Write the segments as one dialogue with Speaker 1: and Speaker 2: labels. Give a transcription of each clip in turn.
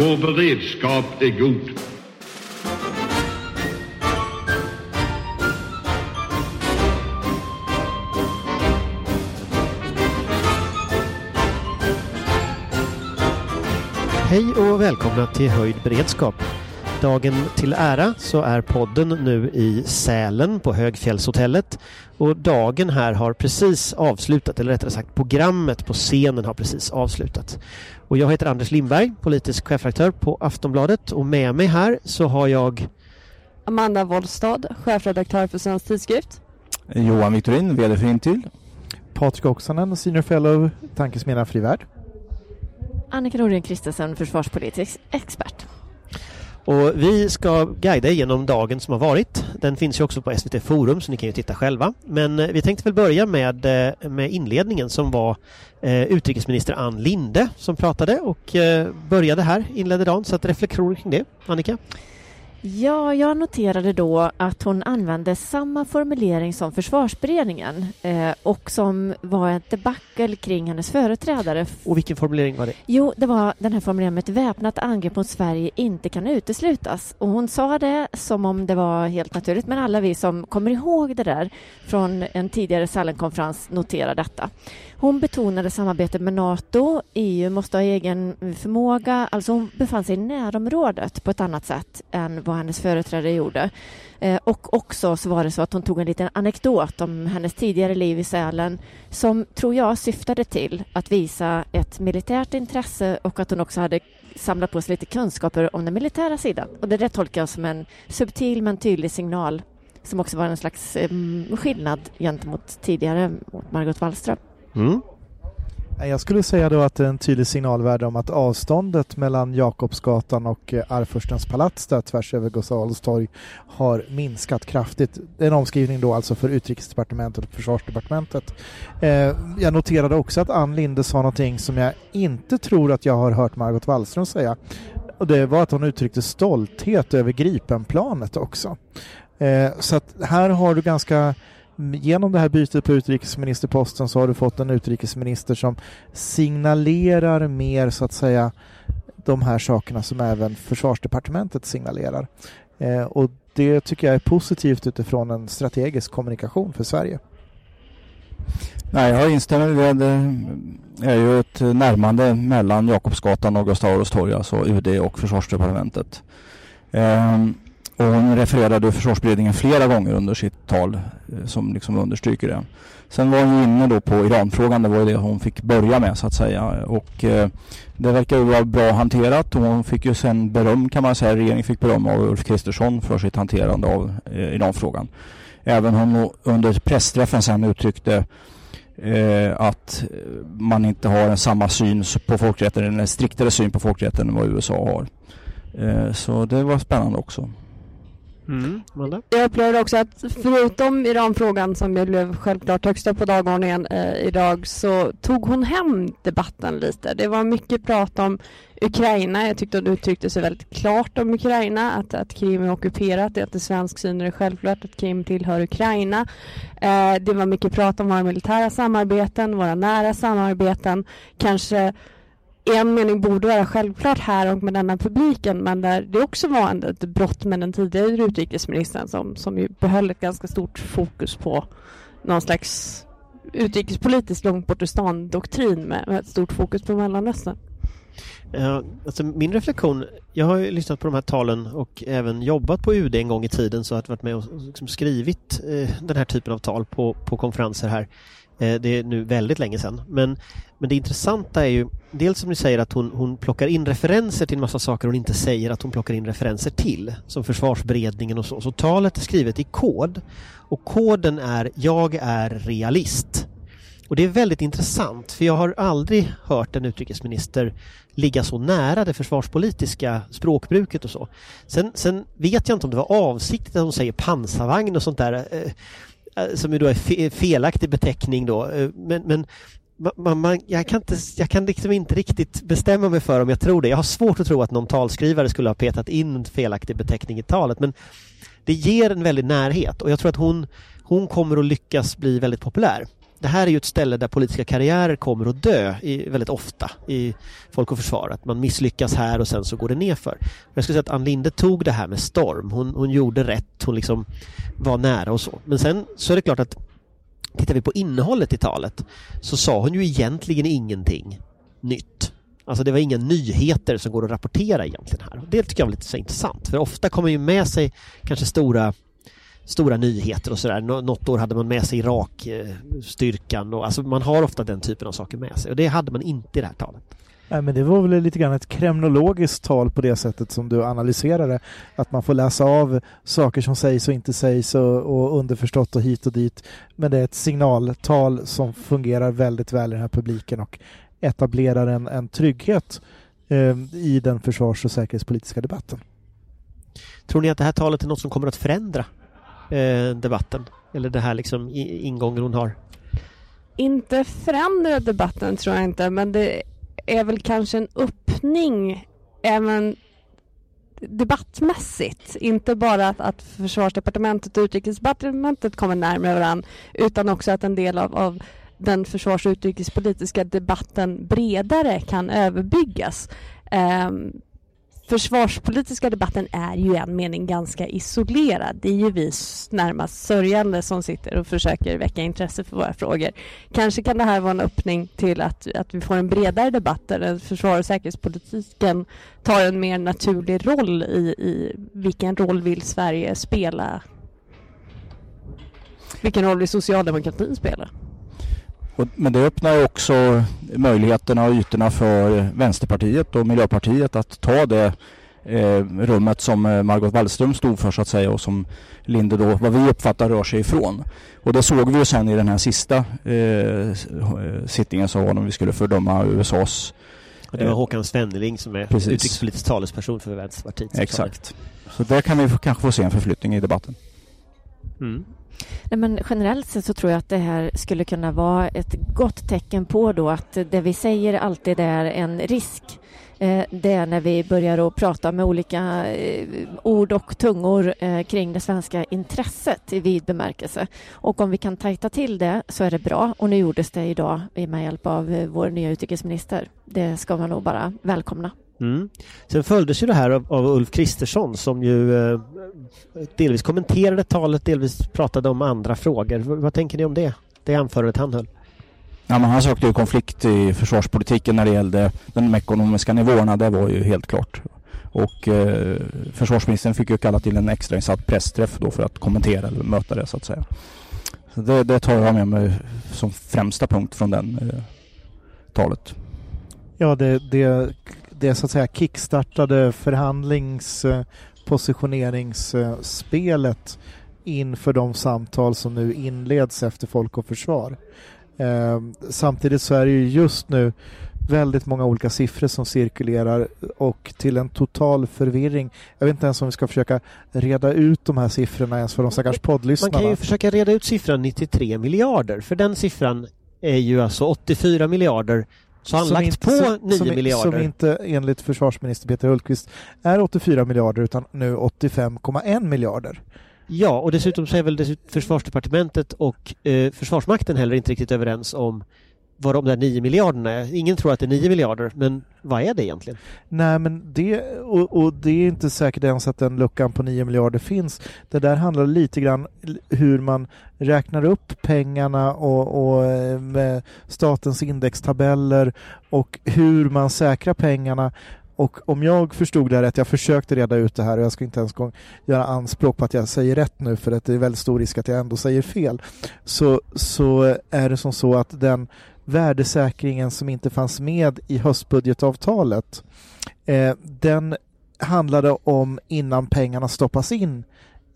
Speaker 1: Vår beredskap är god.
Speaker 2: Hej och välkomna till Höjd beredskap. Dagen till ära så är podden nu i Sälen på Högfjällshotellet och dagen här har precis avslutat, eller rättare sagt programmet på scenen har precis avslutat. Och jag heter Anders Lindberg, politisk chefredaktör på Aftonbladet och med mig här så har jag
Speaker 3: Amanda Wollstad, chefredaktör för Svensk Tidskrift.
Speaker 4: Johan Victorin, VD för Intill.
Speaker 5: Patrik Oksanen, Senior Fellow, Tankesmedjan Fri Värld.
Speaker 6: Annika Norén Kristensen, försvarspolitisk expert.
Speaker 2: Och vi ska guida genom dagen som har varit. Den finns ju också på SVT Forum så ni kan ju titta själva. Men eh, vi tänkte väl börja med, eh, med inledningen som var eh, utrikesminister Ann Linde som pratade och eh, började här, inledde dagen. Så att reflektioner kring det. Annika?
Speaker 6: Ja, jag noterade då att hon använde samma formulering som försvarsberedningen eh, och som var ett debacle kring hennes företrädare.
Speaker 2: Och vilken formulering var det?
Speaker 6: Jo, det var den här formuleringen med ett väpnat angrepp mot Sverige inte kan uteslutas. Och hon sa det som om det var helt naturligt, men alla vi som kommer ihåg det där från en tidigare Sälenkonferens noterar detta. Hon betonade samarbetet med Nato, EU måste ha egen förmåga, alltså hon befann sig i närområdet på ett annat sätt än vad hennes företrädare gjorde. Eh, och också så var det så att hon tog en liten anekdot om hennes tidigare liv i Sälen som, tror jag, syftade till att visa ett militärt intresse och att hon också hade samlat på sig lite kunskaper om den militära sidan. Och det där tolkar jag som en subtil men tydlig signal som också var en slags eh, skillnad gentemot tidigare mot Margot Wallström.
Speaker 2: Mm.
Speaker 5: Jag skulle säga då att det är en tydlig signalvärde om att avståndet mellan Jakobsgatan och eh, Arvfurstens palats där tvärs över Gustav Adolfs torg har minskat kraftigt. Det är en omskrivning då alltså för utrikesdepartementet och försvarsdepartementet. Eh, jag noterade också att Ann Linde sa någonting som jag inte tror att jag har hört Margot Wallström säga. Och det var att hon uttryckte stolthet över Gripenplanet också. Eh, så att här har du ganska genom det här bytet på utrikesministerposten så har du fått en utrikesminister som signalerar mer så att säga de här sakerna som även försvarsdepartementet signalerar. Eh, och det tycker jag är positivt utifrån en strategisk kommunikation för Sverige.
Speaker 4: Nej, jag instämmer. Det är ju ett närmande mellan Jakobsgatan och Gustav Adolfs torg, alltså UD och försvarsdepartementet. Eh, och hon refererade försvarsberedningen flera gånger under sitt tal eh, som liksom understryker det. Sen var hon inne då på Iranfrågan, det var ju det hon fick börja med så att säga. Och eh, det verkar ju vara bra hanterat och hon fick ju sen beröm kan man säga, regeringen fick beröm av Ulf Kristersson för sitt hanterande av eh, Iranfrågan. Även hon under pressträffen sen uttryckte eh, att man inte har en samma syn på folkrätten, en striktare syn på folkrätten än vad USA har. Eh, så det var spännande också.
Speaker 2: Mm.
Speaker 3: Jag upplevde också att förutom Iranfrågan som ju blev självklart högst upp på dagordningen eh, idag så tog hon hem debatten lite. Det var mycket prat om Ukraina. Jag tyckte hon uttryckte sig väldigt klart om Ukraina, att, att Krim är ockuperat, att det svensk syn är självklart att Krim tillhör Ukraina. Eh, det var mycket prat om våra militära samarbeten, våra nära samarbeten, kanske i en mening borde vara självklart här och med denna publiken men där det också var ett brott med den tidigare utrikesministern som, som ju behöll ett ganska stort fokus på någon slags utrikespolitisk långt bort stan doktrin med, med ett stort fokus på Mellanöstern.
Speaker 2: Uh, alltså min reflektion, jag har ju lyssnat på de här talen och även jobbat på UD en gång i tiden så att varit med och liksom skrivit uh, den här typen av tal på, på konferenser här. Eh, det är nu väldigt länge sedan. Men, men det intressanta är ju dels som ni säger att hon, hon plockar in referenser till en massa saker hon inte säger att hon plockar in referenser till. Som försvarsberedningen och så. Så talet är skrivet i kod. Och koden är Jag är realist. Och det är väldigt intressant för jag har aldrig hört en utrikesminister ligga så nära det försvarspolitiska språkbruket och så. Sen, sen vet jag inte om det var avsiktligt att hon säger pansarvagn och sånt där eh, Eh, som ju då är felaktig beteckning då. Eh, men, men man, man, jag, kan inte, jag kan liksom inte riktigt bestämma mig för om jag tror det. Jag har svårt att tro att någon talskrivare skulle ha petat in en felaktig beteckning i talet men det ger en väldig närhet och jag tror att hon, hon kommer att lyckas bli väldigt populär det här är ju ett ställe där politiska karriärer kommer att dö i, väldigt ofta i Folk och Försvar. Att man misslyckas här och sen så går det nerför. Jag skulle säga att Ann Linde tog det här med storm. Hon, hon gjorde rätt, hon liksom var nära och så. Men sen så är det klart att tittar vi på innehållet i talet så sa hon ju egentligen ingenting nytt. Alltså det var inga nyheter som går att rapportera egentligen här. Det tycker jag var lite så intressant för ofta kommer ju med sig kanske stora stora nyheter och sådär. Något år hade man med sig Irak-styrkan och alltså man har ofta den typen av saker med sig och det hade man inte i det här talet.
Speaker 5: Nej, men det var väl lite grann ett kremnologiskt tal på det sättet som du analyserade. Att man får läsa av saker som sägs och inte sägs och, och underförstått och hit och dit. Men det är ett signaltal som fungerar väldigt väl i den här publiken och etablerar en, en trygghet eh, i den försvars och säkerhetspolitiska debatten.
Speaker 2: Tror ni att det här talet är något som kommer att förändra eh, debatten? Eller det här liksom ingången hon har?
Speaker 3: Inte förändra debatten tror jag inte, men det är väl kanske en öppning även debattmässigt. Inte bara att, att försvarsdepartementet och utrikesdepartementet kommer närmare varandra utan också att en del av, av den försvars och utrikespolitiska debatten bredare kan överbyggas. Um, försvarspolitiska debatten är ju i en mening ganska isolerad. Det är ju vi närmast sörjande som sitter och försöker väcka intresse för våra frågor. Kanske kan det här vara en öppning till att, att vi får en bredare debatt där försvar och säkerhetspolitiken tar en mer naturlig roll i, i vilken roll vill Sverige spela? Vilken roll vill socialdemokratin spela?
Speaker 4: Men det öppnar ju också möjligheterna och ytorna för Vänsterpartiet och Miljöpartiet att ta det eh, rummet som eh, Margot Wallström stod för så att säga och som Linde då, vad vi uppfattar, rör sig ifrån. Och det såg vi ju sen i den här sista eh, sittningen som var när vi skulle fördöma USAs
Speaker 2: och det var Håkan Svenneling som är Precis. utrikespolitisk talesperson för Vänsterpartiet.
Speaker 4: Exakt. Så där kan vi kanske få se en förflyttning i debatten.
Speaker 6: Mm. Nej, men generellt sett så tror jag att det här skulle kunna vara ett gott tecken på då att det vi säger alltid är en risk. Eh, det är när vi börjar att prata med olika eh, ord och tungor eh, kring det svenska intresset i vid bemärkelse. Och om vi kan tajta till det så är det bra. Och nu gjordes det idag med hjälp av vår nya utrikesminister. Det ska man nog bara välkomna.
Speaker 2: Mm. Sen följdes ju det här av, av Ulf Kristersson som ju eh, delvis kommenterade talet, delvis pratade om andra frågor. V vad tänker ni om det? Det anförandet han höll?
Speaker 4: Ja, men han sökte ju konflikt i försvarspolitiken när det gällde de ekonomiska nivåerna. Det var ju helt klart. Och eh, försvarsministern fick ju kalla till en extrainsatt pressträff då för att kommentera eller möta det så att säga. Så det, det tar jag med mig som främsta punkt från den eh, talet.
Speaker 5: Ja, det, det det så att säga kickstartade förhandlingspositioneringsspelet inför de samtal som nu inleds efter Folk och Försvar. Eh, samtidigt så är det ju just nu väldigt många olika siffror som cirkulerar och till en total förvirring. Jag vet inte ens om vi ska försöka reda ut de här siffrorna ens för de stackars poddlyssnarna.
Speaker 2: Man kan ju försöka reda ut siffran 93 miljarder för den siffran är ju alltså 84 miljarder så han lagt inte, på 9 som, miljarder.
Speaker 5: Som inte enligt försvarsminister Peter Hultqvist är 84 miljarder utan nu 85,1 miljarder.
Speaker 2: Ja, och dessutom så är väl försvarsdepartementet och eh, Försvarsmakten heller inte riktigt överens om vad de där 9 miljarderna är. Ingen tror att det är 9 miljarder, men vad är det egentligen?
Speaker 5: Nej, men det, och, och, det är inte säkert ens att den luckan på 9 miljarder finns. Det där handlar lite grann hur man räknar upp pengarna och, och med statens indextabeller och hur man säkrar pengarna och om jag förstod det rätt, jag försökte reda ut det här och jag ska inte ens göra anspråk på att jag säger rätt nu för att det är väldigt stor risk att jag ändå säger fel. Så, så är det som så att den värdesäkringen som inte fanns med i höstbudgetavtalet. Eh, den handlade om innan pengarna stoppas in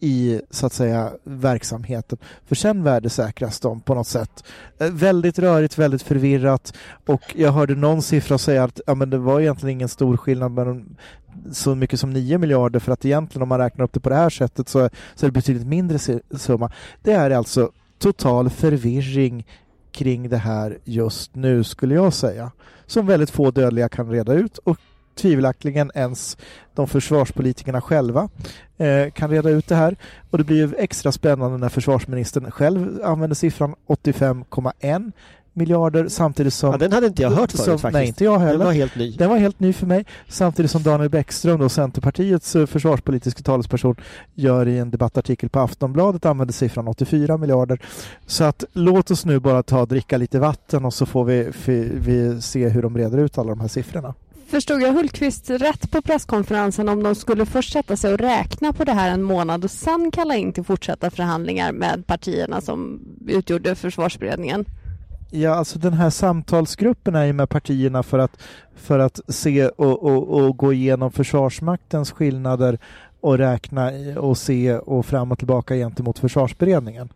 Speaker 5: i så att säga verksamheten. För sen värdesäkras de på något sätt. Eh, väldigt rörigt, väldigt förvirrat och jag hörde någon siffra säga att ja, men det var egentligen ingen stor skillnad mellan så mycket som 9 miljarder för att egentligen om man räknar upp det på det här sättet så, så är det betydligt mindre summa. Det är alltså total förvirring kring det här just nu skulle jag säga. Som väldigt få dödliga kan reda ut och tvivelaktigen ens de försvarspolitikerna själva eh, kan reda ut det här. Och det blir ju extra spännande när försvarsministern själv använder siffran 85,1 miljarder samtidigt som...
Speaker 2: Ja, den hade inte jag hört förut
Speaker 5: som,
Speaker 2: faktiskt.
Speaker 5: Nej, inte jag heller.
Speaker 2: Den var helt ny.
Speaker 5: Den var helt ny för mig, samtidigt som Daniel Bäckström, då, Centerpartiets eh, försvarspolitiska talesperson, gör i en debattartikel på Aftonbladet använder siffran 84 miljarder. Så att låt oss nu bara ta och dricka lite vatten och så får vi, vi, vi se hur de reder ut alla de här siffrorna.
Speaker 3: Förstod jag Hultqvist rätt på presskonferensen om de skulle först sätta sig och räkna på det här en månad och sen kalla in till fortsatta förhandlingar med partierna som utgjorde försvarsberedningen?
Speaker 5: Ja, alltså den här samtalsgruppen är ju med partierna för att, för att se och, och, och gå igenom Försvarsmaktens skillnader och räkna och se och fram och tillbaka gentemot försvarsberedningen.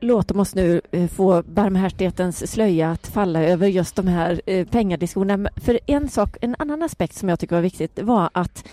Speaker 6: Låt oss nu eh, få barmhärtighetens slöja att falla över just de här eh, pengadiskussionerna. För en sak, en annan aspekt som jag tycker var viktigt var att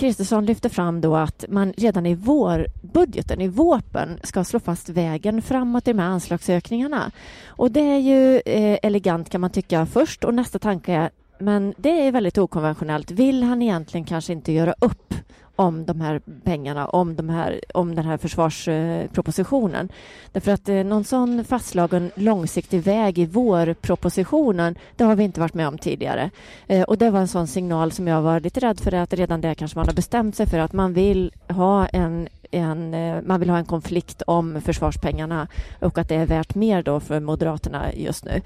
Speaker 6: Kristersson lyfte fram då att man redan i vårbudgeten, i våpen, ska slå fast vägen framåt i de här anslagsökningarna. Och det är ju eh, elegant kan man tycka först och nästa tanke är men det är väldigt okonventionellt. Vill han egentligen kanske inte göra upp om de här pengarna, om, de här, om den här försvarspropositionen. Därför att eh, någon sån fastslagen långsiktig väg i vårpropositionen, det har vi inte varit med om tidigare. Eh, och det var en sån signal som jag var lite rädd för att redan där kanske man har bestämt sig för att man vill ha en en, eh, man vill ha en konflikt om försvarspengarna och att det är värt mer då för Moderaterna just nu.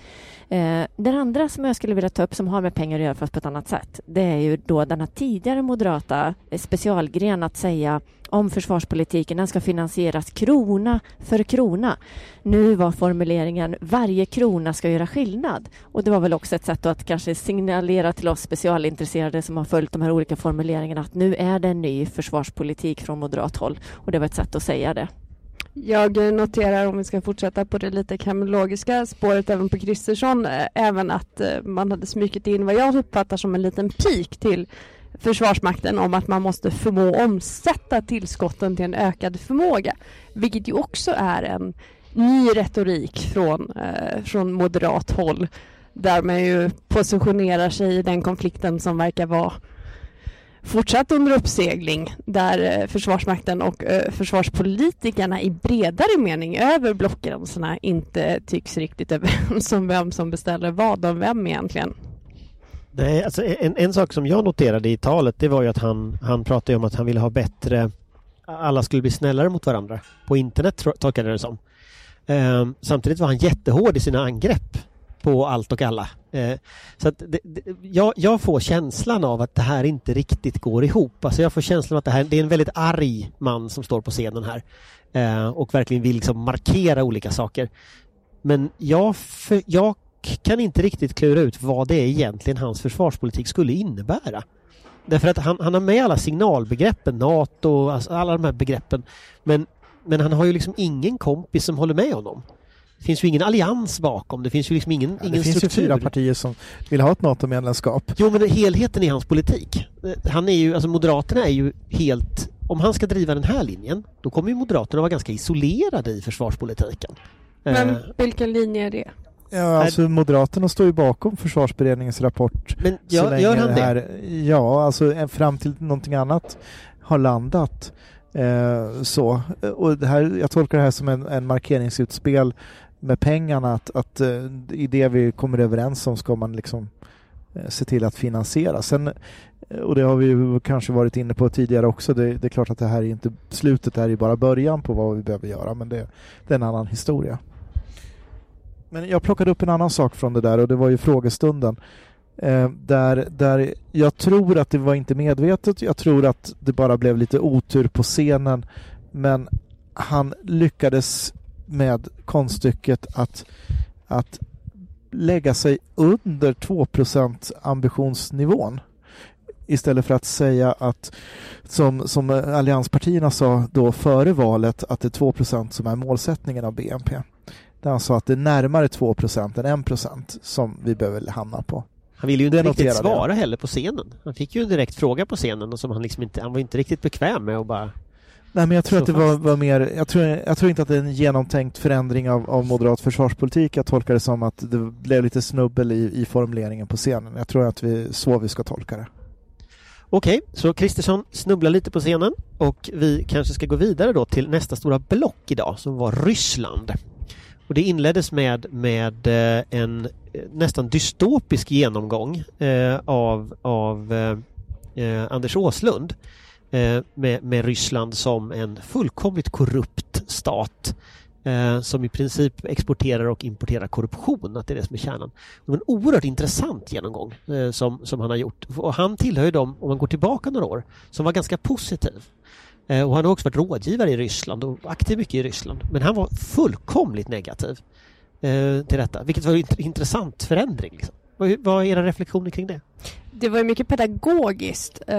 Speaker 6: Eh, den andra som jag skulle vilja ta upp som har med pengar att göra fast på ett annat sätt, det är ju då denna tidigare moderata eh, specialgren att säga om försvarspolitiken, den ska finansieras krona för krona. Nu var formuleringen varje krona ska göra skillnad. Och det var väl också ett sätt att kanske signalera till oss specialintresserade som har följt de här olika formuleringarna att nu är det en ny försvarspolitik från moderat håll. Och det var ett sätt att säga det.
Speaker 3: Jag noterar, om vi ska fortsätta på det lite kriminologiska spåret även på Kristersson, eh, även att eh, man hade smykit in vad jag uppfattar som en liten pik till Försvarsmakten om att man måste förmå omsätta tillskotten till en ökad förmåga. Vilket ju också är en ny retorik från, eh, från moderat håll där man ju positionerar sig i den konflikten som verkar vara fortsatt under uppsegling där eh, Försvarsmakten och eh, försvarspolitikerna i bredare mening över blockgränserna inte tycks riktigt överens om vem som beställer vad och vem egentligen.
Speaker 2: Nej, alltså en, en sak som jag noterade i talet det var ju att han, han pratade om att han ville ha bättre alla skulle bli snällare mot varandra på internet tolkade jag det som. Ehm, samtidigt var han jättehård i sina angrepp på allt och alla. Ehm, så att det, det, jag, jag, får känslan av att det här inte riktigt går ihop. Alltså jag får känslan av att det, här, det är en väldigt arg man som står på scenen här Ehm, och verkligen vill liksom markera olika saker. Men jag, för, jag kan inte riktigt klura ut vad det är egentligen hans försvarspolitik skulle innebära. Därför att han, han har med alla signalbegreppen, NATO, alltså alla de här begreppen. Men, men han har ju liksom ingen kompis som håller med honom. Det finns ju ingen allians bakom, det finns ju liksom ingen, ja, ingen
Speaker 5: det
Speaker 2: struktur.
Speaker 5: finns ju fyra partier som vill ha ett NATO-medlemskap.
Speaker 2: Jo, men helheten i hans politik. Han är ju, alltså Moderaterna är ju helt... Om han ska driva den här linjen, då kommer ju Moderaterna vara ganska isolerade i försvarspolitiken.
Speaker 3: Men eh, vilken linje är det?
Speaker 5: Ja, alltså Moderaterna står ju bakom försvarsberedningens rapport.
Speaker 2: Men gör, gör han det? Här,
Speaker 5: ja, alltså fram till någonting annat har landat. Eh, så. Och det här, jag tolkar det här som en, en markeringsutspel med pengarna att, att uh, i det vi kommer överens om ska man liksom uh, se till att finansiera. Sen, uh, och det har vi kanske varit inne på tidigare också, det, det, är klart att det här är inte slutet, det här är bara början på vad vi behöver göra, men det, det är en annan historia. Men jag plockade upp en annan sak från det där och det var ju frågestunden. Eh, där, där jag tror att det var inte medvetet, jag tror att det bara blev lite otur på scenen. Men han lyckades med konststycket att, att lägga sig under 2% ambitionsnivån istället för att säga att som, som allianspartierna sa då före valet att det är 2% som är målsättningen av BNP. Där han sa att det är närmare 2% än 1 som vi behöver hamna på.
Speaker 2: Han ville ju inte riktigt svara heller på scenen. Han fick ju en direkt fråga på scenen och som han liksom inte, han var inte riktigt bekväm med att bara
Speaker 5: Nej, men jag tror att det var, var mer, jag tror, jag tror inte att det är en genomtänkt förändring av, av moderat försvarspolitik. Jag tolkar det som att det blev lite snubbel i, i formuleringen på scenen. Jag tror att vi, så vi ska tolka det.
Speaker 2: Okej, så Kristersson snubblar lite på scenen och vi kanske ska gå vidare då till nästa stora block idag som var Ryssland. Och det inleddes med, med eh, en eh, nästan dystopisk genomgång eh, av, av Anders Åslund med, med Ryssland som en fullkomligt korrupt stat som i princip exporterar och importerar korruption, att det är det som är kärnan. Det var en oerhört intressant genomgång som, som han har gjort. Och han tillhör ju dem, om man går tillbaka några år, som var ganska positiv. Eh, och han har också varit rådgivare i Ryssland och aktiv mycket i Ryssland. Men han var fullkomligt negativ eh, till detta, vilket var en intressant förändring. Liksom. Vad, är era reflektioner kring det?
Speaker 3: Det var mycket pedagogiskt. Eh,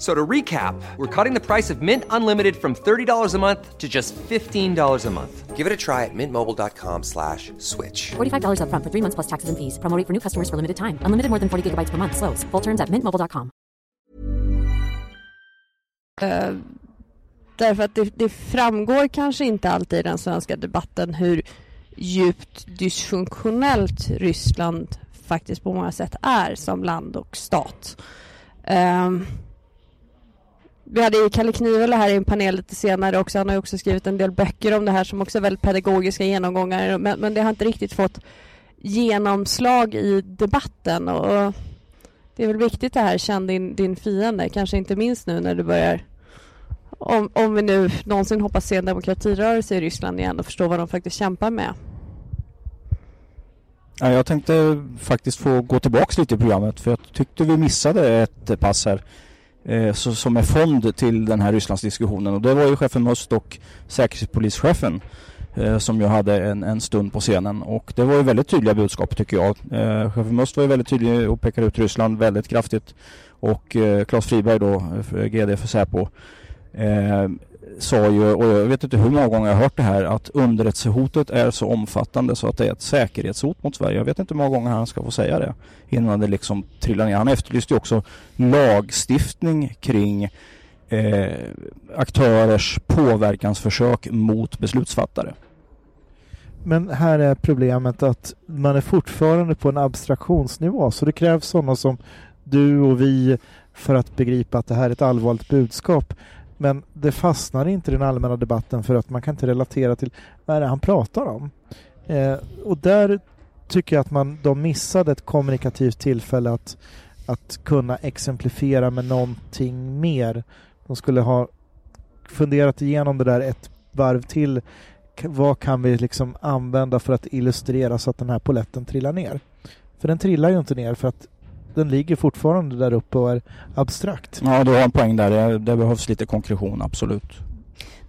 Speaker 7: So to recap, we're cutting the price of Mint Unlimited from $30 a month to just $15 a month. Give it a try at mintmobile.com slash switch.
Speaker 8: $45 upfront for three months plus taxes and fees. Promo rate for new customers for limited time. Unlimited more than 40 gigabytes per month. Slows. Full terms at mintmobile.com.
Speaker 3: Eh, därför att det, det framgår kanske inte alltid i den svenska debatten hur djupt dysfunktionellt Ryssland faktiskt på många sätt är som land och stat. Ehm, vi hade ju Kalle Knivel här i en panel lite senare också. Han har ju också skrivit en del böcker om det här som också är väldigt pedagogiska genomgångar. Men, men det har inte riktigt fått genomslag i debatten. Och det är väl viktigt det här, känn din, din fiende. Kanske inte minst nu när du börjar om, om vi nu någonsin hoppas se en demokratirörelse i Ryssland igen och förstå vad de faktiskt kämpar med.
Speaker 4: Ja, jag tänkte faktiskt få gå tillbaks lite i programmet för jag tyckte vi missade ett pass här eh, så, som är fond till den här Rysslandsdiskussionen. Och det var ju chefen Must och säkerhetspolischefen eh, som ju hade en, en stund på scenen. Och det var ju väldigt tydliga budskap tycker jag. Eh, chefen Must var ju väldigt tydlig och pekade ut Ryssland väldigt kraftigt. Och eh, Claes Friberg då, eh, GD för Säpo. Eh, sa ju, och jag vet inte hur många gånger jag har hört det här, att underrättelsehotet är så omfattande så att det är ett säkerhetshot mot Sverige. Jag vet inte hur många gånger han ska få säga det innan det liksom trillar ner. Han efterlyste ju också lagstiftning kring eh, aktörers påverkansförsök mot beslutsfattare.
Speaker 5: Men här är problemet att man är fortfarande på en abstraktionsnivå så det krävs sådana som du och vi för att begripa att det här är ett allvarligt budskap. Men det fastnar inte i den allmänna debatten för att man kan inte relatera till vad är det han pratar om. Eh, och där tycker jag att man, de missade ett kommunikativt tillfälle att, att kunna exemplifiera med någonting mer. De skulle ha funderat igenom det där ett varv till. Vad kan vi liksom använda för att illustrera så att den här poletten trillar ner? För den trillar ju inte ner för att den ligger fortfarande där uppe och är abstrakt.
Speaker 4: Ja, du har en poäng där. Det, det behövs lite konkretion, absolut.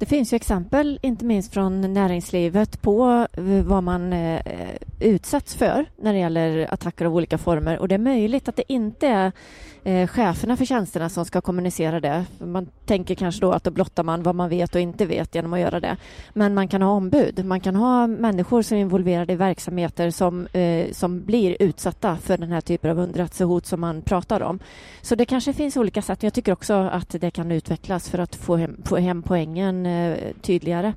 Speaker 6: Det finns ju exempel, inte minst från näringslivet, på eh, vad man eh, utsätts för när det gäller attacker av olika former. Och det är möjligt att det inte är eh, cheferna för tjänsterna som ska kommunicera det. Man tänker kanske då att då blottar man vad man vet och inte vet genom att göra det. Men man kan ha ombud. Man kan ha människor som är involverade i verksamheter som, eh, som blir utsatta för den här typen av underrättelsehot som man pratar om. Så det kanske finns olika sätt. Jag tycker också att det kan utvecklas för att få hem, få hem poängen eh, tydligare.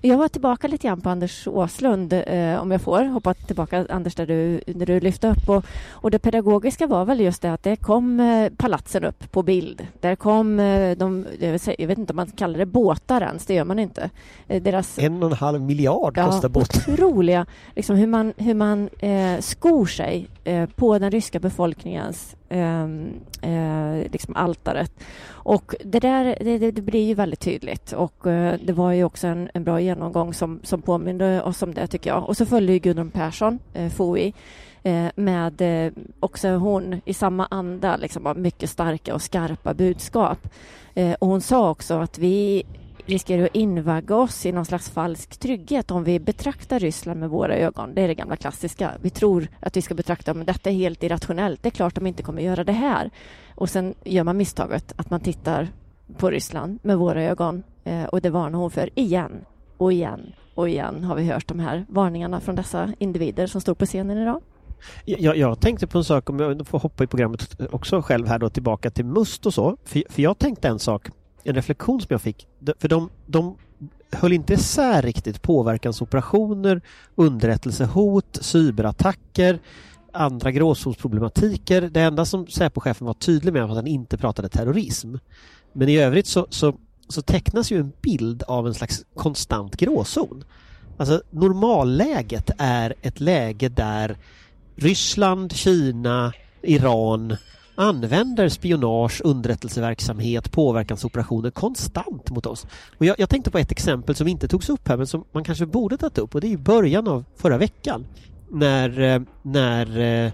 Speaker 6: Jag var tillbaka lite grann på Anders Åslund, eh, om jag får hoppa tillbaka Anders, där du, där du lyfte upp. Och, och det pedagogiska var väl just det att det kom eh, palatsen upp på bild. Där kom eh, de, jag, säga, jag vet inte om man kallar det båtar ens, det gör man inte. Eh, deras
Speaker 2: En och en halv miljard kostar båten.
Speaker 6: otroliga, liksom hur man, hur man eh, skor sig eh, på den ryska befolkningens eh, eh, liksom altaret. Och det där det, det, det blir ju väldigt tydligt och eh, det var ju också en, en bra genomgång som, som påminde oss om det tycker jag. Och så följde ju Gudrun Persson, eh, FOI, eh, med eh, också hon i samma anda, liksom mycket starka och skarpa budskap. Eh, och hon sa också att vi riskerar att invagga oss i någon slags falsk trygghet om vi betraktar Ryssland med våra ögon. Det är det gamla klassiska. Vi tror att vi ska betrakta men detta är helt irrationellt. Det är klart de inte kommer göra det här. Och sen gör man misstaget att man tittar på Ryssland med våra ögon eh, och det varnar hon för igen och igen och igen har vi hört de här varningarna från dessa individer som står på scenen idag.
Speaker 2: Jag, jag tänkte på en sak, om jag får hoppa i programmet också själv här då tillbaka till MUST och så. För, för jag tänkte en sak, en reflektion som jag fick. För de, de höll inte isär riktigt påverkansoperationer, underrättelsehot, cyberattacker, andra gråzonsproblematiker. Det enda som Säpochefen var tydlig med var att han inte pratade terrorism. Men i övrigt så, så, så tecknas ju en bild av en slags konstant gråzon. Alltså normalläget är ett läge där Ryssland, Kina, Iran använder spionage, underrättelseverksamhet, påverkansoperationer konstant mot oss. Och jag, jag, tänkte på ett exempel som inte togs upp här men som man kanske borde tagit upp och det är i början av förra veckan när, eh, när eh,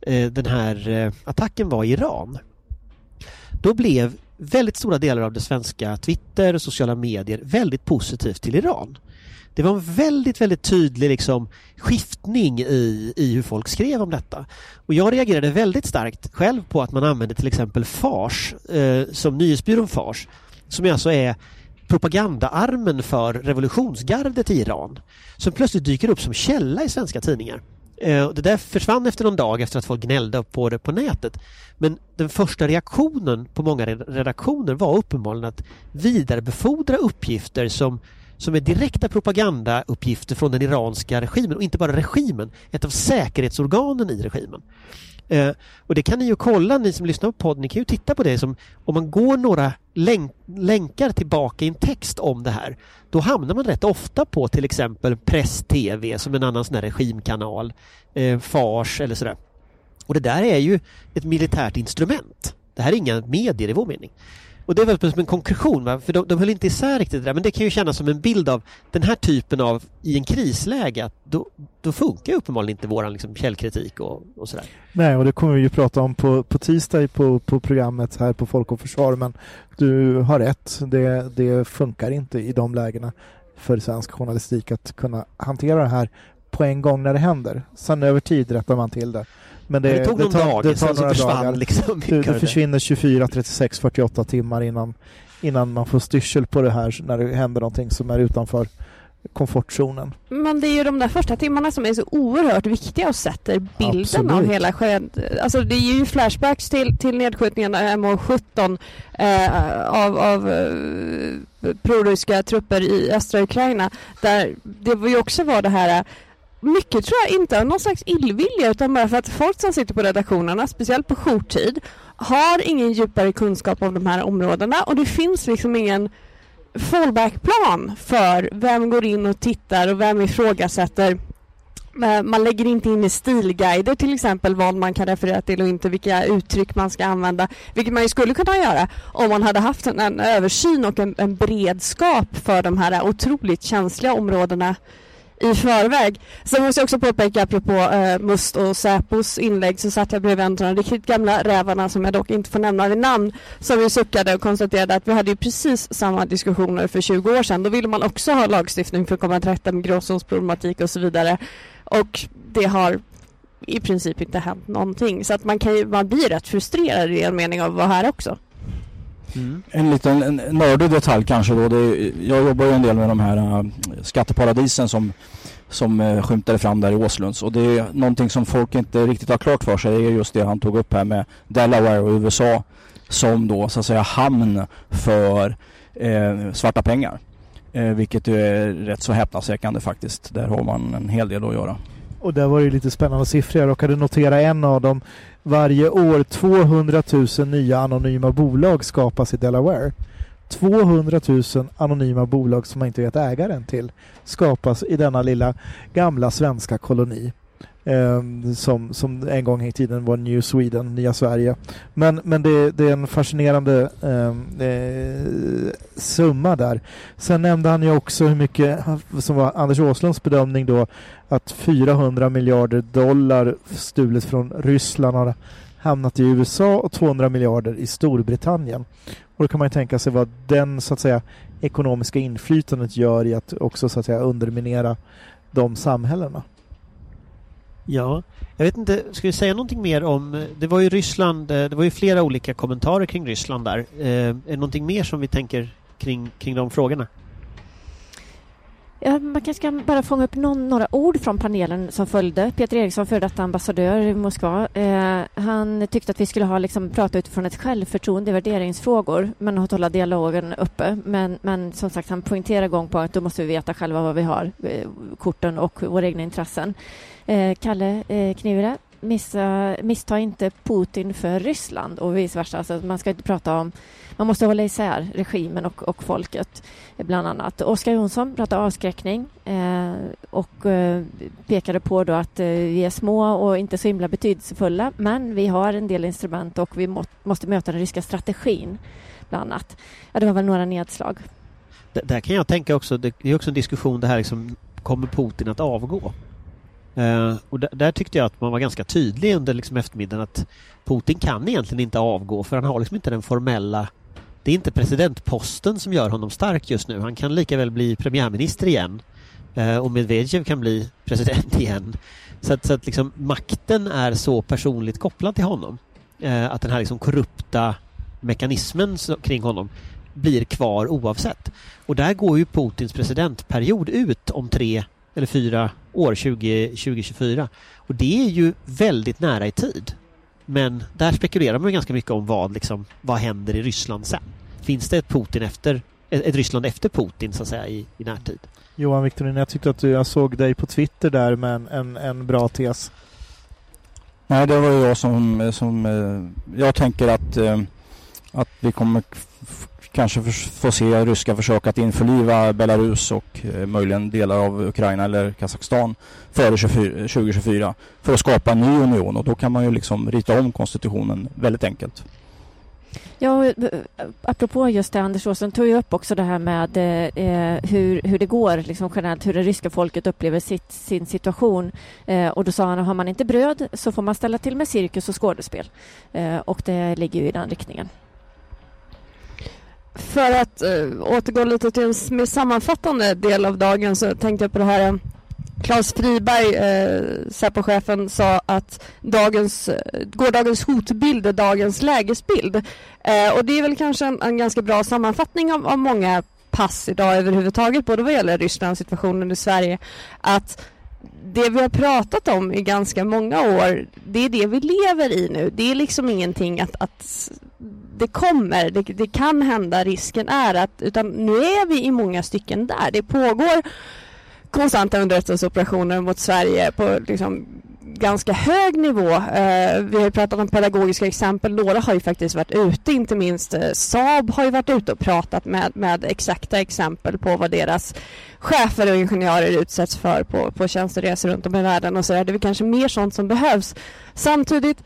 Speaker 2: eh, den här attacken var i Iran. Då blev väldigt stora delar av det svenska Twitter och sociala medier väldigt positivt till Iran. Det var en väldigt, väldigt tydlig liksom, skiftning i, i hur folk skrev om detta. Och jag reagerade väldigt starkt själv på att man använde till exempel Fars, eh, som nyhetsbyrån Fars, som alltså är propagandaarmen för revolutionsgardet i Iran, som plötsligt dyker upp som källa i svenska tidningar. Eh, det där försvann efter någon dag efter att folk gnällde på det på nätet. Men den första reaktionen på många redaktioner var uppenbarligen att vidarebefordra uppgifter som som är direkta propagandauppgifter från den iranska regimen och inte bara regimen, ett av säkerhetsorganen i regimen. Eh, och det kan ni ju kolla, ni som lyssnar på podden, ni kan ju titta på det som om man går några länk länkar tillbaka i en text om det här, då hamnar man rätt ofta på till exempel Press TV som en annan sån här regimkanal, eh, Fars eller sådär. Och det där är ju ett militärt instrument. Det här är inga medier i vår mening. Och det var som en konkretion, va? för de, de höll inte isär riktigt det där, men det kan ju kännas som en bild av den här typen av, i en krisläge, att då, då funkar uppenbarligen inte våran liksom, källkritik och, och sådär.
Speaker 5: Nej, och det kommer vi ju prata om på, på tisdag på, på programmet här på Folk och Försvar, men du har rätt, det, det funkar inte i de lägena för svensk journalistik att kunna hantera det här på en gång när det händer. Sen över tid rättar man till det.
Speaker 2: Men det, det tog det tar, dag, det tar några dagar.
Speaker 5: Liksom det, det försvinner 24, 36, 48 timmar innan, innan man får styrsel på det här när det händer någonting som är utanför komfortzonen.
Speaker 3: Men det är ju de där första timmarna som är så oerhört viktiga och sätter bilden Absolut. av hela sked. Alltså det ger ju flashbacks till, till nedskjutningarna MH17 eh, av, av eh, proryska trupper i östra Ukraina där det var ju också var det här mycket tror jag inte av någon slags illvilja utan bara för att folk som sitter på redaktionerna, speciellt på jourtid, har ingen djupare kunskap om de här områdena och det finns liksom ingen fallbackplan för vem går in och tittar och vem ifrågasätter eh, man lägger inte in i stilguider till exempel vad man kan referera till och inte vilka uttryck man ska använda. Vilket man ju skulle kunna göra om man hade haft en, en översyn och en, en beredskap för de här otroligt känsliga områdena i förväg. Sen måste jag också påpeka apropå eh, Must och Säpos inlägg så satt jag bredvid en av de riktigt gamla rävarna som jag dock inte får nämna vid namn som vi suckade och konstaterade att vi hade ju precis samma diskussioner för 20 år sedan. Då ville man också ha lagstiftning för att komma till rätta med gråzonsproblematik och så vidare. Och det har i princip inte hänt någonting. Så att man, kan ju, man blir rätt frustrerad i en mening av att vara här också.
Speaker 4: Mm. En liten en nördig detalj kanske då. Det, jag jobbar ju en del med de här äh, skatteparadisen som, som äh, skymtade fram där i Åslunds. Och det är någonting som folk inte riktigt har klart för sig. Det är just det han tog upp här med Delaware och USA som då så att säga hamn för eh, svarta pengar. vilket är rätt så häpnadsväckande faktiskt. Där har man en hel del att göra.
Speaker 5: Och där var det lite spännande siffror. Jag råkade notera en av dem varje år 200 000 nya anonyma bolag skapas i Delaware. 200 000 anonyma bolag som man inte vet ägaren till skapas i denna lilla gamla svenska koloni. Eh, som, som en gång i tiden var New Sweden, Nya Sverige. Men, men det, det är en fascinerande ehm, eh, summa där. Sen nämnde han ju också hur mycket, som var Anders Åslunds bedömning då, att 400 miljarder dollar stulet från Ryssland har hamnat i USA och 200 miljarder i Storbritannien. Och då kan man ju tänka sig vad den så att säga ekonomiska inflytandet gör i att också så att säga underminera de samhällena.
Speaker 2: Ja, jag vet inte, ska vi säga någonting mer om, det var ju Ryssland, eh, det var ju flera olika kommentarer kring Ryssland där. Eh, är det någonting mer som vi tänker kring, kring de frågorna?
Speaker 6: Ja, man kanske kan bara fånga upp någon, några ord från panelen som följde. Peter Eriksson, före detta ambassadör i Moskva, eh, han tyckte att vi skulle ha liksom, prata utifrån ett självförtroende i värderingsfrågor, men att hålla dialogen uppe. Men, men som sagt, han poängterar gång på att då måste vi veta själva vad vi har, eh, korten och våra egna intressen. Eh, Kalle eh, Knivre, missa, missta inte Putin för Ryssland och vice versa. Alltså, man ska inte prata om man måste hålla isär regimen och, och folket, bland annat. Oskar Jonsson pratade avskräckning eh, och eh, pekade på då att eh, vi är små och inte så himla betydelsefulla, men vi har en del instrument och vi må, måste möta den ryska strategin, bland annat. Ja, det var väl några nedslag.
Speaker 2: D där kan jag tänka också, det är också en diskussion det här liksom, kommer Putin att avgå? Eh, och där tyckte jag att man var ganska tydlig under liksom eftermiddagen att Putin kan egentligen inte avgå för han har liksom inte den formella det är inte presidentposten som gör honom stark just nu. Han kan lika väl bli premiärminister igen eh, och Medvedev kan bli president igen. Så att, så att liksom, makten är så personligt kopplad till honom Eh, att den här liksom korrupta mekanismen kring honom blir kvar oavsett. Och där går ju Putins presidentperiod ut om tre eller fyra år, 20, 2024. Och det är ju väldigt nära i tid. Men där spekulerar man ganska mycket om vad, liksom, vad händer i Ryssland sen. Finns det ett Putin efter, ett Ryssland efter Putin så att säga i, i närtid?
Speaker 5: Johan Victorin, jag tyckte att du, jag såg dig på Twitter där med en, en, en bra tes.
Speaker 4: Nej, det var jag som, som eh, jag tänker att, eh, att vi kommer kanske få se ryska försök att införliva Belarus och eh, möjligen delar av Ukraina eller Kazakstan före 2024 för att skapa en ny union och då kan man ju liksom rita om konstitutionen väldigt enkelt.
Speaker 6: Ja, eh, apropå just det, Anders Åström tog ju upp också det här med eh, eh, hur, hur det går liksom generellt, hur det ryska folket upplever sitt, sin situation. Eh, och då sa han att har man inte bröd så får man ställa till med cirkus och skådespel. Eh, och det ligger ju i den riktningen.
Speaker 3: För att uh, återgå lite till en mer sammanfattande del av dagen så tänkte jag på det här uh, Claes Friberg, eh, Säpochefen, sa att dagens, eh, gårdagens hotbild är dagens lägesbild. Eh, och det är väl kanske en, en ganska bra sammanfattning av, av, många pass idag överhuvudtaget, både vad gäller Rysslands situationen i Sverige, att det vi har pratat om i ganska många år, det är det vi lever i nu. Det är liksom ingenting att, att det kommer, det, det, kan hända, risken är att, utan nu är vi i många stycken där. Det pågår konstanta underrättelseoperationer mot Sverige på liksom ganska hög nivå. Eh, vi har pratat om pedagogiska exempel. Några har ju faktiskt varit ute, inte minst eh, Saab har ju varit ute och pratat med, med exakta exempel på vad deras chefer och ingenjörer utsätts för på, på tjänsteresor runt om i världen och så är det är väl kanske mer sånt som behövs. Samtidigt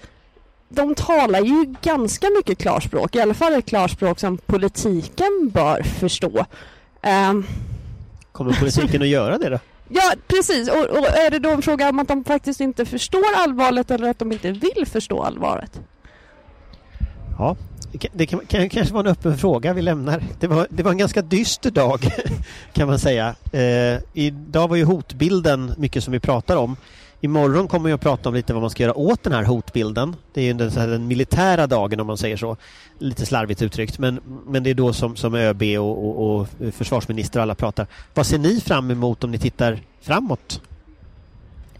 Speaker 3: de talar ju ganska mycket klarspråk, i alla fall ett klarspråk som politiken bör förstå. Um,
Speaker 2: Kommer politiken att göra det då?
Speaker 3: Ja, precis. Och, och, är det då en fråga om att de faktiskt inte förstår allvaret eller att de inte vill förstå allvaret?
Speaker 2: Ja, det kan, kan, kanske vara en öppen fråga vi lämnar. Det var, det var en ganska dyster dag kan man säga. Eh, idag var ju hotbilden mycket som vi pratar om. Imorgon kommer jag att prata om lite vad man ska göra åt den här hotbilden. Det är ju den, den militära dagen om man säger så. Lite slarvigt uttryckt, men, men det är då som, som ÖB och, och, och försvarsminister och alla pratar. Vad ser ni fram emot om ni tittar framåt?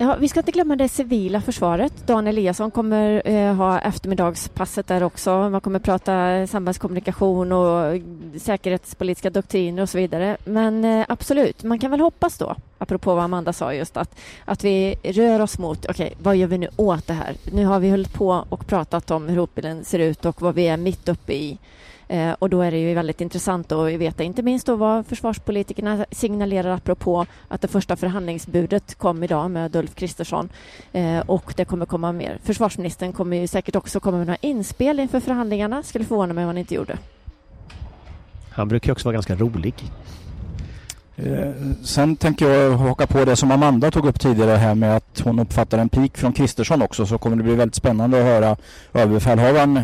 Speaker 6: Ja, vi ska inte glömma det civila försvaret. Dan Eliasson kommer eh, ha eftermiddagspasset där också. Man kommer prata samhällskommunikation och säkerhetspolitiska doktriner och så vidare. Men eh, absolut, man kan väl hoppas då, apropå vad Amanda sa just, att, att vi rör oss mot, okej, okay, vad gör vi nu åt det här? Nu har vi hållit på och pratat om hur hotbilden ser ut och vad vi är mitt uppe i. Eh, och då är det ju väldigt intressant att veta, inte minst då vad försvarspolitikerna signalerar apropå att det första förhandlingsbudet kom idag med Ulf Kristersson eh, och det kommer komma mer. Försvarsministern kommer ju säkert också komma med några inspel inför förhandlingarna. Skulle förvåna mig om han inte gjorde.
Speaker 2: Han brukar ju också vara ganska rolig.
Speaker 4: Eh, sen tänker jag haka på det som Amanda tog upp tidigare här med att hon uppfattar en pik från Kristersson också så kommer det bli väldigt spännande att höra överbefälhavaren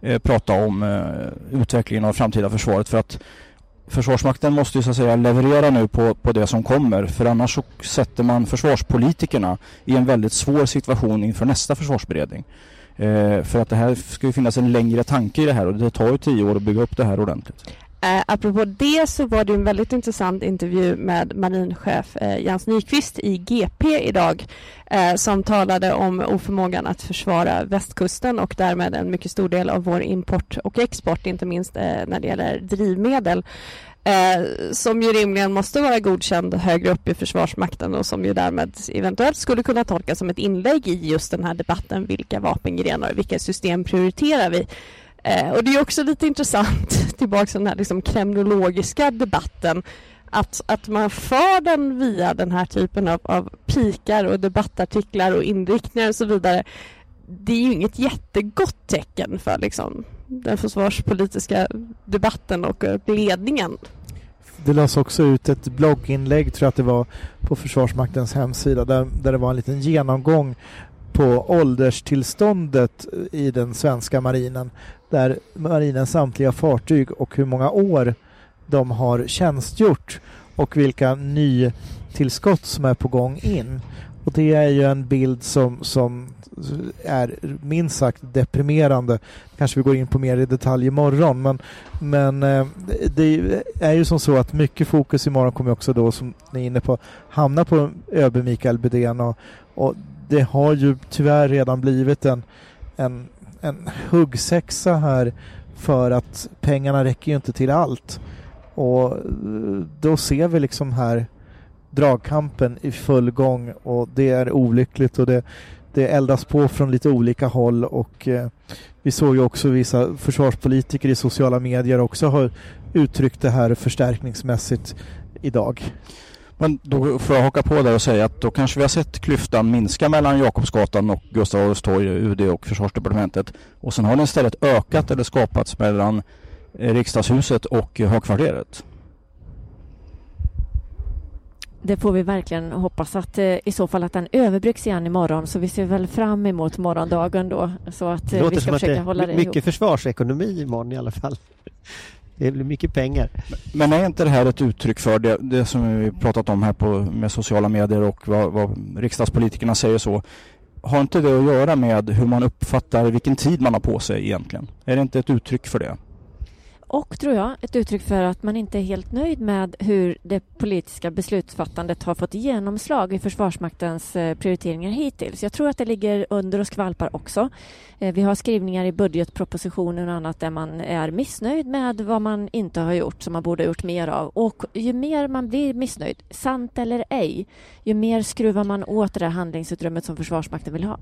Speaker 4: eh, prata om eh, utvecklingen av framtida försvaret för att Försvarsmakten måste ju så att säga leverera nu på, på det som kommer för annars så sätter man försvarspolitikerna i en väldigt svår situation inför nästa försvarsberedning. Eh, för att det här ska ju finnas en längre tanke i det här och det tar ju tio år att bygga upp det här ordentligt.
Speaker 3: Eh, apropå det så var det en väldigt intressant intervju med marinchef eh, Jens Nyqvist i GP idag eh, som talade om oförmågan att försvara västkusten och därmed en mycket stor del av vår import och export, inte minst eh, när det gäller drivmedel. Eh, som ju rimligen måste vara godkänd högre upp i Försvarsmakten och som ju därmed eventuellt skulle kunna tolkas som ett inlägg i just den här debatten. Vilka vapengrenar och vilka system prioriterar vi? Eh, och det är också lite intressant tillbaka till den här liksom kremnologiska debatten att, att man för den via den här typen av, av pikar och debattartiklar och inriktningar och så vidare. Det är ju inget jättegott tecken för liksom, den försvarspolitiska debatten och eh, ledningen.
Speaker 5: Det lades också ut ett blogginlägg, tror jag att det var, på Försvarsmaktens hemsida där, där det var en liten genomgång på ålderstillståndet i den svenska marinen där marinens samtliga fartyg och hur många år de har tjänstgjort och vilka nytillskott som är på gång in. Och det är ju en bild som, som är minst sagt deprimerande. Kanske vi går in på mer i detalj imorgon men, men eh, det är ju som så att mycket fokus imorgon kommer också då som ni är inne på hamna på ÖB Mikael Bydén och, och det har ju tyvärr redan blivit en, en, en huggsexa här för att pengarna räcker ju inte till allt. Och eh, då ser vi liksom här dragkampen i full gång och det är olyckligt och det, det eldas på från lite olika håll och eh, vi såg ju också vissa försvarspolitiker i sociala medier också har uttryckt det här förstärkningsmässigt idag.
Speaker 4: Men då får jag haka på där och säga att då kanske vi har sett klyftan minska mellan Jakobsgatan och Gustav Adolfs torg, UD och Försvarsdepartementet. Och sen har den istället ökat eller skapats mellan eh, Riksdagshuset och Högkvarteret.
Speaker 6: Det får vi verkligen hoppas att eh, i så fall att den överbryggs igen imorgon så vi ser väl fram emot morgondagen då så att
Speaker 2: det låter
Speaker 6: vi ska
Speaker 2: som
Speaker 6: försöka
Speaker 2: att det
Speaker 6: hålla det
Speaker 2: mycket
Speaker 6: ihop.
Speaker 2: försvarsekonomi imorgon i alla fall. Det blir mycket pengar.
Speaker 4: Men är inte det här ett uttryck för det, det som vi pratat om här på, med sociala medier och vad, vad riksdagspolitikerna säger så? Har inte det att göra med hur man uppfattar vilken tid man har på sig egentligen? Är det inte ett uttryck för det?
Speaker 6: Och tror jag ett uttryck för att man inte är helt nöjd med hur det politiska beslutsfattandet har fått genomslag i Försvarsmaktens eh, prioriteringar hittills. Jag tror att det ligger under och skvalpar också. Eh, vi har skrivningar i budgetpropositionen och annat där man är missnöjd med vad man inte har gjort som man borde ha gjort mer av. Och ju mer man blir missnöjd, sant eller ej, ju mer skruvar man åt det där handlingsutrymmet som Försvarsmakten vill ha.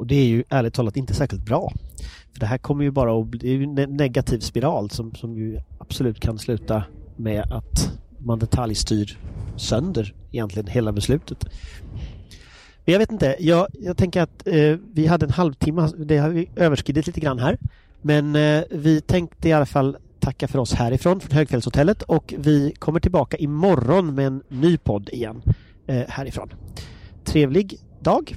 Speaker 2: Och det är ju ärligt talat inte särskilt bra. För det här kommer ju bara att bli en negativ spiral som, som ju absolut kan sluta med att man detaljstyr sönder egentligen hela beslutet. Men jag vet inte, jag, jag tänker att eh, vi hade en halvtimme, det har vi överskridit lite grann här. Men eh, vi tänkte i alla fall tacka för oss härifrån, från Högfjällshotellet och vi kommer tillbaka imorgon med en ny podd igen eh, härifrån. Trevlig dag